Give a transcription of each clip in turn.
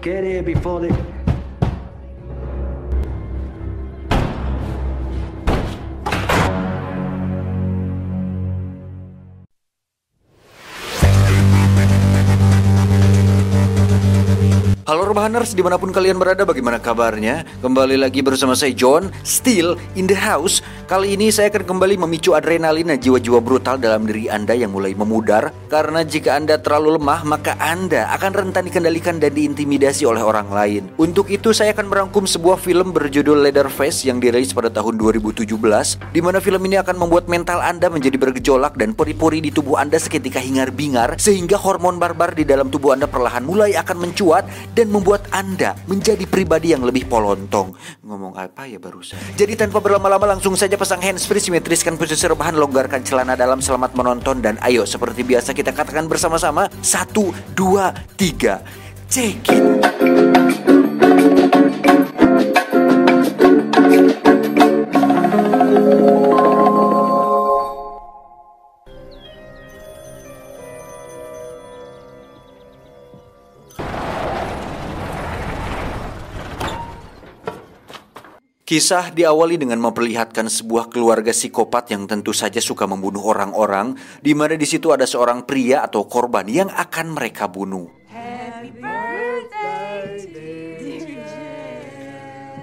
get here before they. Halo Rebahaners, di mana pun kalian berada, bagaimana kabarnya? Kembali lagi bersama saya John, still in the house Kali ini saya akan kembali memicu adrenalin dan jiwa-jiwa brutal dalam diri Anda yang mulai memudar Karena jika Anda terlalu lemah, maka Anda akan rentan dikendalikan dan diintimidasi oleh orang lain Untuk itu saya akan merangkum sebuah film berjudul Leatherface yang dirilis pada tahun 2017 di mana film ini akan membuat mental Anda menjadi bergejolak dan pori-pori di tubuh Anda seketika hingar-bingar Sehingga hormon barbar di dalam tubuh Anda perlahan mulai akan mencuat dan membuat Anda menjadi pribadi yang lebih polontong. Ngomong apa ya barusan? Jadi tanpa berlama-lama langsung saja pasang handsfree, simetriskan posisi rebahan, longgarkan celana dalam selamat menonton dan ayo seperti biasa kita katakan bersama-sama satu, dua, tiga, check it. Kisah diawali dengan memperlihatkan sebuah keluarga psikopat yang tentu saja suka membunuh orang-orang, di mana di situ ada seorang pria atau korban yang akan mereka bunuh.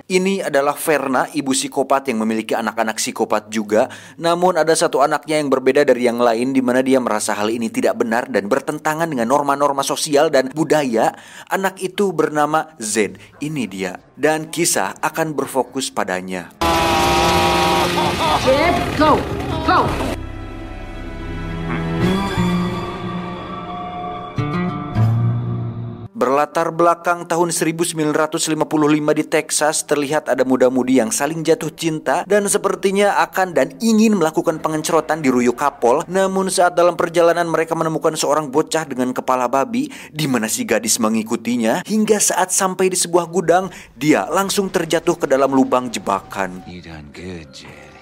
Ini adalah Verna, ibu psikopat yang memiliki anak-anak psikopat juga. Namun ada satu anaknya yang berbeda dari yang lain di mana dia merasa hal ini tidak benar dan bertentangan dengan norma-norma sosial dan budaya. Anak itu bernama Z. Ini dia. Dan kisah akan berfokus padanya. Jed, go! Go! Berlatar belakang tahun 1955 di Texas, terlihat ada muda-mudi yang saling jatuh cinta dan sepertinya akan dan ingin melakukan pengencerotan di Ruyo Kapol. Namun saat dalam perjalanan mereka menemukan seorang bocah dengan kepala babi di mana si gadis mengikutinya hingga saat sampai di sebuah gudang, dia langsung terjatuh ke dalam lubang jebakan. You done good, Jed.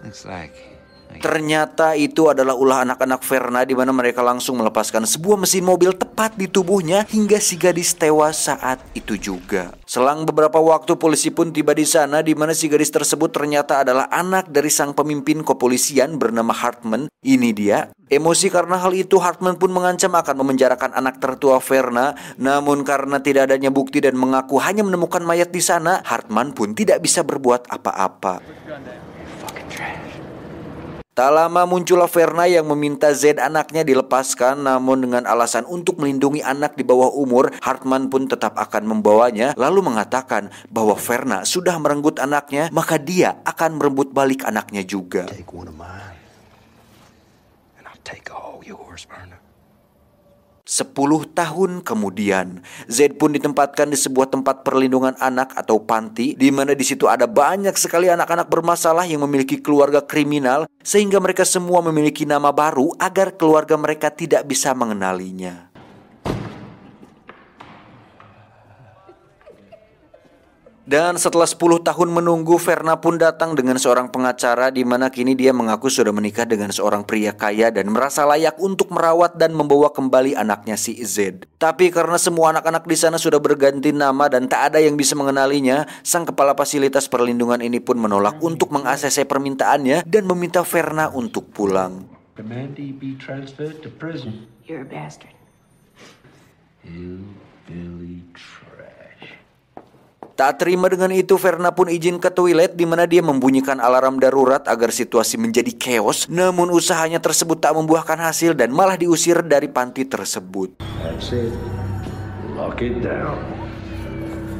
Looks like Ternyata itu adalah ulah anak-anak Verna di mana mereka langsung melepaskan sebuah mesin mobil tepat di tubuhnya hingga si gadis tewas saat itu juga. Selang beberapa waktu polisi pun tiba di sana di mana si gadis tersebut ternyata adalah anak dari sang pemimpin kepolisian bernama Hartman. Ini dia. Emosi karena hal itu Hartman pun mengancam akan memenjarakan anak tertua Verna. Namun karena tidak adanya bukti dan mengaku hanya menemukan mayat di sana, Hartman pun tidak bisa berbuat apa-apa. Tak lama muncullah Verna yang meminta Z anaknya dilepaskan namun dengan alasan untuk melindungi anak di bawah umur Hartman pun tetap akan membawanya lalu mengatakan bahwa Verna sudah merenggut anaknya maka dia akan merebut balik anaknya juga. Take one of mine, and I'll take all yours, Verna. 10 tahun kemudian, Z pun ditempatkan di sebuah tempat perlindungan anak atau panti di mana di situ ada banyak sekali anak-anak bermasalah yang memiliki keluarga kriminal sehingga mereka semua memiliki nama baru agar keluarga mereka tidak bisa mengenalinya. Dan setelah 10 tahun menunggu, Verna pun datang dengan seorang pengacara di mana kini dia mengaku sudah menikah dengan seorang pria kaya dan merasa layak untuk merawat dan membawa kembali anaknya si Z. Tapi karena semua anak-anak di sana sudah berganti nama dan tak ada yang bisa mengenalinya, sang kepala fasilitas perlindungan ini pun menolak untuk meng-ACC permintaannya dan meminta Verna untuk pulang. Mandy be transferred to prison. You're a bastard. Hillbilly trash. Tak terima dengan itu, Verna pun izin ke toilet di mana dia membunyikan alarm darurat agar situasi menjadi chaos. Namun usahanya tersebut tak membuahkan hasil dan malah diusir dari panti tersebut.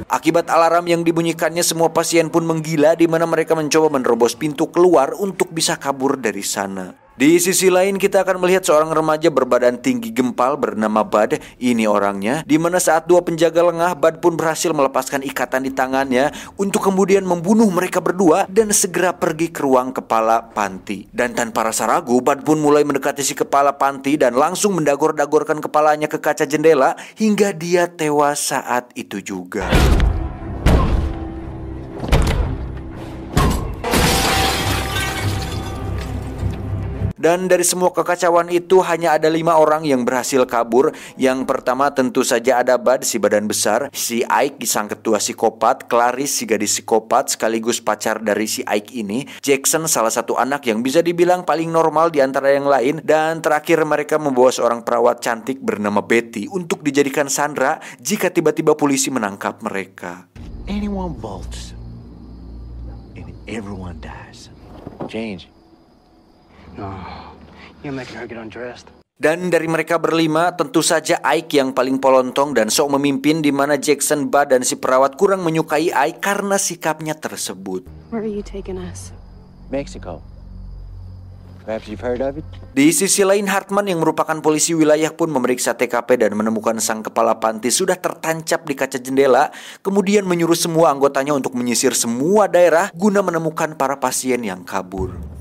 Akibat alarm yang dibunyikannya, semua pasien pun menggila di mana mereka mencoba menerobos pintu keluar untuk bisa kabur dari sana. Di sisi lain kita akan melihat seorang remaja berbadan tinggi gempal bernama Bud. Ini orangnya, di mana saat dua penjaga lengah, Bud pun berhasil melepaskan ikatan di tangannya untuk kemudian membunuh mereka berdua dan segera pergi ke ruang kepala panti. Dan tanpa rasa ragu, Bud pun mulai mendekati si kepala panti dan langsung mendagor-dagorkan kepalanya ke kaca jendela hingga dia tewas saat itu juga. Dan dari semua kekacauan itu hanya ada lima orang yang berhasil kabur. Yang pertama tentu saja ada Bud si badan besar, si Ike sang ketua psikopat, Clarice si gadis psikopat sekaligus pacar dari si Ike ini, Jackson salah satu anak yang bisa dibilang paling normal di antara yang lain, dan terakhir mereka membawa seorang perawat cantik bernama Betty untuk dijadikan sandra jika tiba-tiba polisi menangkap mereka. Anyone bolts, and everyone dies. Change. Dan dari mereka berlima, tentu saja Ike yang paling polontong dan sok memimpin di mana Jackson, Bud, dan si perawat kurang menyukai Ike karena sikapnya tersebut. Where are you taking us? Mexico. Perhaps you've heard of it? Di sisi lain, Hartman yang merupakan polisi wilayah pun memeriksa TKP dan menemukan sang kepala panti sudah tertancap di kaca jendela, kemudian menyuruh semua anggotanya untuk menyisir semua daerah guna menemukan para pasien yang kabur.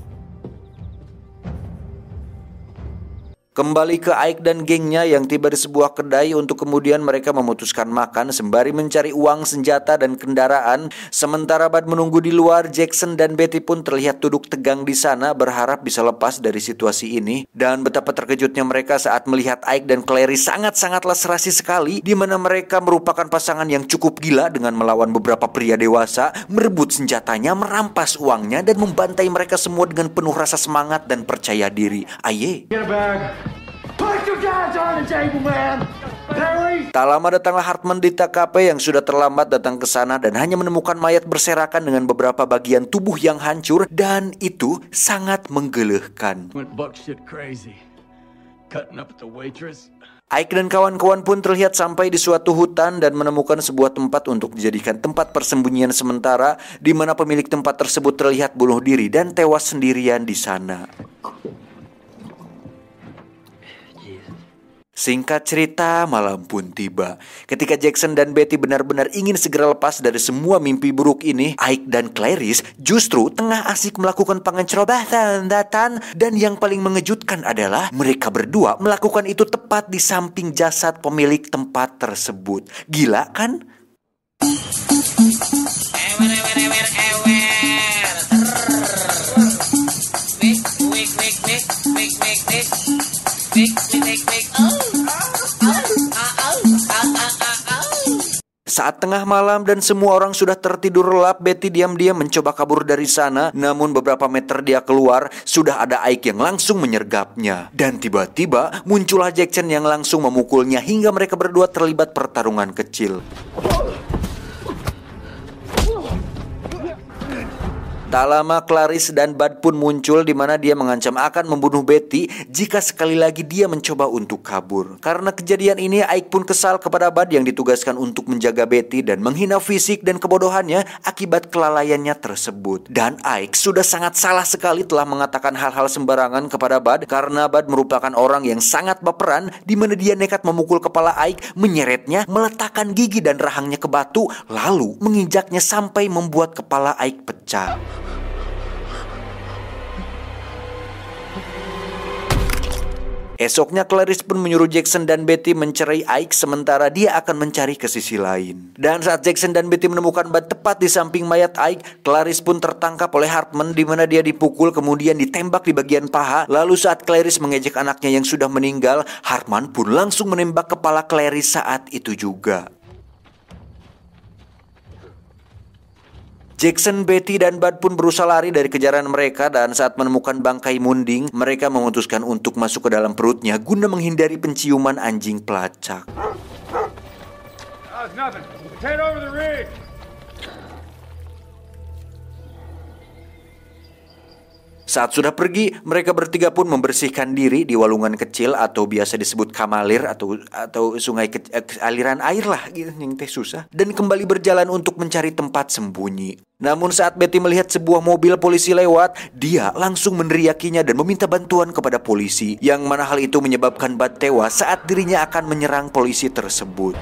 Kembali ke Ike dan gengnya yang tiba di sebuah kedai untuk kemudian mereka memutuskan makan sembari mencari uang, senjata, dan kendaraan. Sementara Bud menunggu di luar, Jackson dan Betty pun terlihat duduk tegang di sana berharap bisa lepas dari situasi ini. Dan betapa terkejutnya mereka saat melihat Ike dan Clary sangat-sangatlah serasi sekali di mana mereka merupakan pasangan yang cukup gila dengan melawan beberapa pria dewasa, merebut senjatanya, merampas uangnya, dan membantai mereka semua dengan penuh rasa semangat dan percaya diri. Aye. Get a Tak lama datanglah Hartman di TKP yang sudah terlambat datang ke sana dan hanya menemukan mayat berserakan dengan beberapa bagian tubuh yang hancur dan itu sangat menggelehkan. Ike dan kawan-kawan pun terlihat sampai di suatu hutan dan menemukan sebuah tempat untuk dijadikan tempat persembunyian sementara di mana pemilik tempat tersebut terlihat bunuh diri dan tewas sendirian di sana. Singkat cerita, malam pun tiba. Ketika Jackson dan Betty benar-benar ingin segera lepas dari semua mimpi buruk ini, Ike dan Clarice justru tengah asik melakukan pengencerobatan datan dan yang paling mengejutkan adalah mereka berdua melakukan itu tepat di samping jasad pemilik tempat tersebut. Gila kan? Saat tengah malam dan semua orang sudah tertidur lelap, Betty diam-diam mencoba kabur dari sana. Namun beberapa meter dia keluar, sudah ada Ike yang langsung menyergapnya. Dan tiba-tiba muncullah Jackson yang langsung memukulnya hingga mereka berdua terlibat pertarungan kecil. Tak lama Clarice dan Bud pun muncul di mana dia mengancam akan membunuh Betty jika sekali lagi dia mencoba untuk kabur. Karena kejadian ini Ike pun kesal kepada Bud yang ditugaskan untuk menjaga Betty dan menghina fisik dan kebodohannya akibat kelalaiannya tersebut. Dan Ike sudah sangat salah sekali telah mengatakan hal-hal sembarangan kepada Bud karena Bud merupakan orang yang sangat baperan di mana dia nekat memukul kepala Ike, menyeretnya, meletakkan gigi dan rahangnya ke batu, lalu menginjaknya sampai membuat kepala Ike pecah. Esoknya Clarice pun menyuruh Jackson dan Betty mencerai Ike sementara dia akan mencari ke sisi lain. Dan saat Jackson dan Betty menemukan Bud tepat di samping mayat Ike, Clarice pun tertangkap oleh Hartman di mana dia dipukul kemudian ditembak di bagian paha. Lalu saat Clarice mengejek anaknya yang sudah meninggal, Hartman pun langsung menembak kepala Clarice saat itu juga. Jackson, Betty, dan Bud pun berusaha lari dari kejaran mereka dan saat menemukan bangkai munding, mereka memutuskan untuk masuk ke dalam perutnya guna menghindari penciuman anjing pelacak. Saat sudah pergi, mereka bertiga pun membersihkan diri di walungan kecil atau biasa disebut kamalir atau atau sungai ke, eh, aliran air lah gitu yang teh susah dan kembali berjalan untuk mencari tempat sembunyi. Namun saat Betty melihat sebuah mobil polisi lewat, dia langsung meneriakinya dan meminta bantuan kepada polisi. Yang mana hal itu menyebabkan Bud tewas saat dirinya akan menyerang polisi tersebut.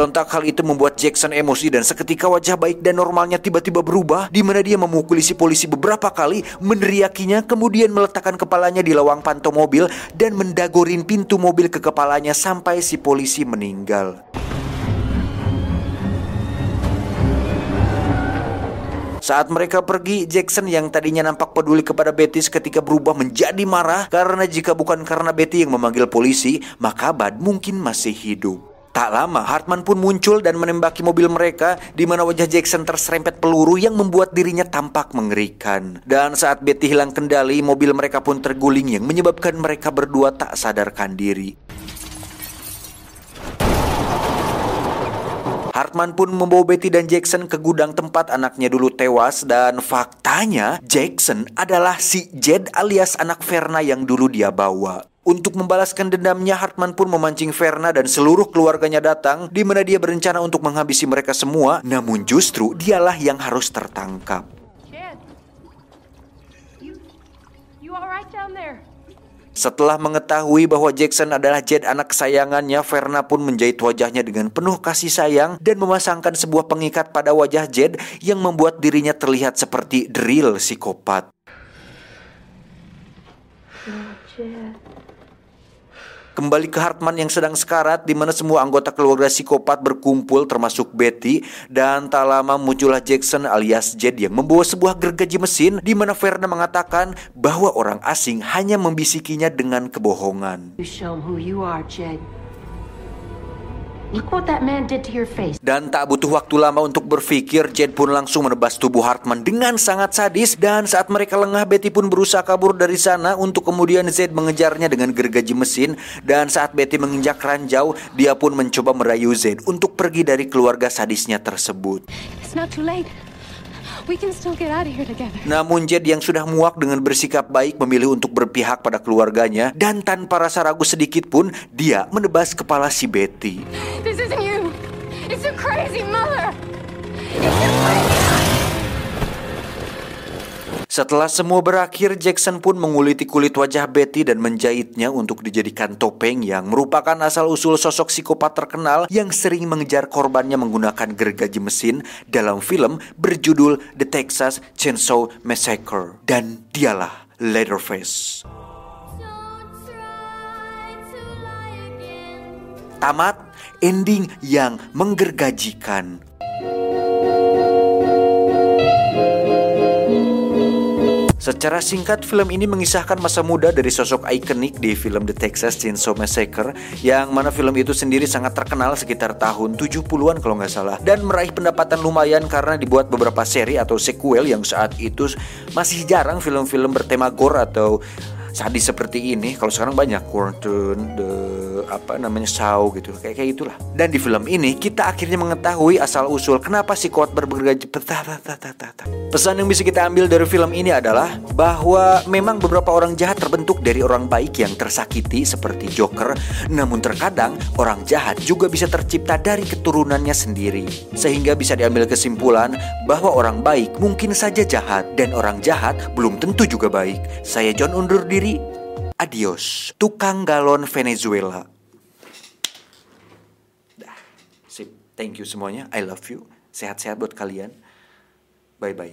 Sontak hal itu membuat Jackson emosi dan seketika wajah baik dan normalnya tiba-tiba berubah di mana dia memukuli si polisi beberapa kali, meneriakinya, kemudian meletakkan kepalanya di lawang pantau mobil dan mendagorin pintu mobil ke kepalanya sampai si polisi meninggal. Saat mereka pergi, Jackson yang tadinya nampak peduli kepada Betty ketika berubah menjadi marah karena jika bukan karena Betty yang memanggil polisi, maka Bud mungkin masih hidup. Tak lama, Hartman pun muncul dan menembaki mobil mereka di mana wajah Jackson terserempet peluru yang membuat dirinya tampak mengerikan. Dan saat Betty hilang kendali, mobil mereka pun terguling yang menyebabkan mereka berdua tak sadarkan diri. Hartman pun membawa Betty dan Jackson ke gudang tempat anaknya dulu tewas dan faktanya Jackson adalah si Jed alias anak Verna yang dulu dia bawa. Untuk membalaskan dendamnya, Hartman pun memancing Verna dan seluruh keluarganya datang di mana dia berencana untuk menghabisi mereka semua, namun justru dialah yang harus tertangkap. Chad. You. You? Setelah mengetahui bahwa Jackson adalah Jed anak kesayangannya, Verna pun menjahit wajahnya dengan penuh kasih sayang dan memasangkan sebuah pengikat pada wajah Jed yang membuat dirinya terlihat seperti drill psikopat. Kembali ke Hartman yang sedang sekarat di mana semua anggota keluarga psikopat berkumpul termasuk Betty dan tak lama muncullah Jackson alias Jed yang membawa sebuah gergaji mesin di mana Verna mengatakan bahwa orang asing hanya membisikinya dengan kebohongan. You show who you are, Jed. Look what that man did to your face. Dan tak butuh waktu lama untuk berpikir, Jed pun langsung menebas tubuh Hartman dengan sangat sadis dan saat mereka lengah, Betty pun berusaha kabur dari sana untuk kemudian Zed mengejarnya dengan gergaji mesin dan saat Betty menginjak ranjau, dia pun mencoba merayu Zed untuk pergi dari keluarga sadisnya tersebut. It's not too late. We can still get out of here together. Namun Jed yang sudah muak dengan bersikap baik memilih untuk berpihak pada keluarganya dan tanpa rasa ragu sedikit pun dia menebas kepala si Betty. This isn't you. It's your crazy mother. Setelah semua berakhir, Jackson pun menguliti kulit wajah Betty dan menjahitnya untuk dijadikan topeng yang merupakan asal-usul sosok psikopat terkenal yang sering mengejar korbannya menggunakan gergaji mesin dalam film berjudul The Texas Chainsaw Massacre. Dan dialah Leatherface. Tamat, ending yang menggergajikan. Secara singkat, film ini mengisahkan masa muda dari sosok ikonik di film The Texas Chainsaw Massacre yang mana film itu sendiri sangat terkenal sekitar tahun 70-an kalau nggak salah. Dan meraih pendapatan lumayan karena dibuat beberapa seri atau sequel yang saat itu masih jarang film-film bertema gore atau sadis seperti ini kalau sekarang banyak Quantum the apa namanya Saw gitu. Kayak kayak itulah. Dan di film ini kita akhirnya mengetahui asal usul kenapa si kuat bergergaji pesan yang bisa kita ambil dari film ini adalah bahwa memang beberapa orang jahat terbentuk dari orang baik yang tersakiti seperti Joker. Namun terkadang orang jahat juga bisa tercipta dari keturunannya sendiri. Sehingga bisa diambil kesimpulan bahwa orang baik mungkin saja jahat. Dan orang jahat belum tentu juga baik. Saya John undur diri Adios, tukang galon Venezuela. Dah, sip. Thank you semuanya. I love you. Sehat-sehat buat kalian. Bye bye.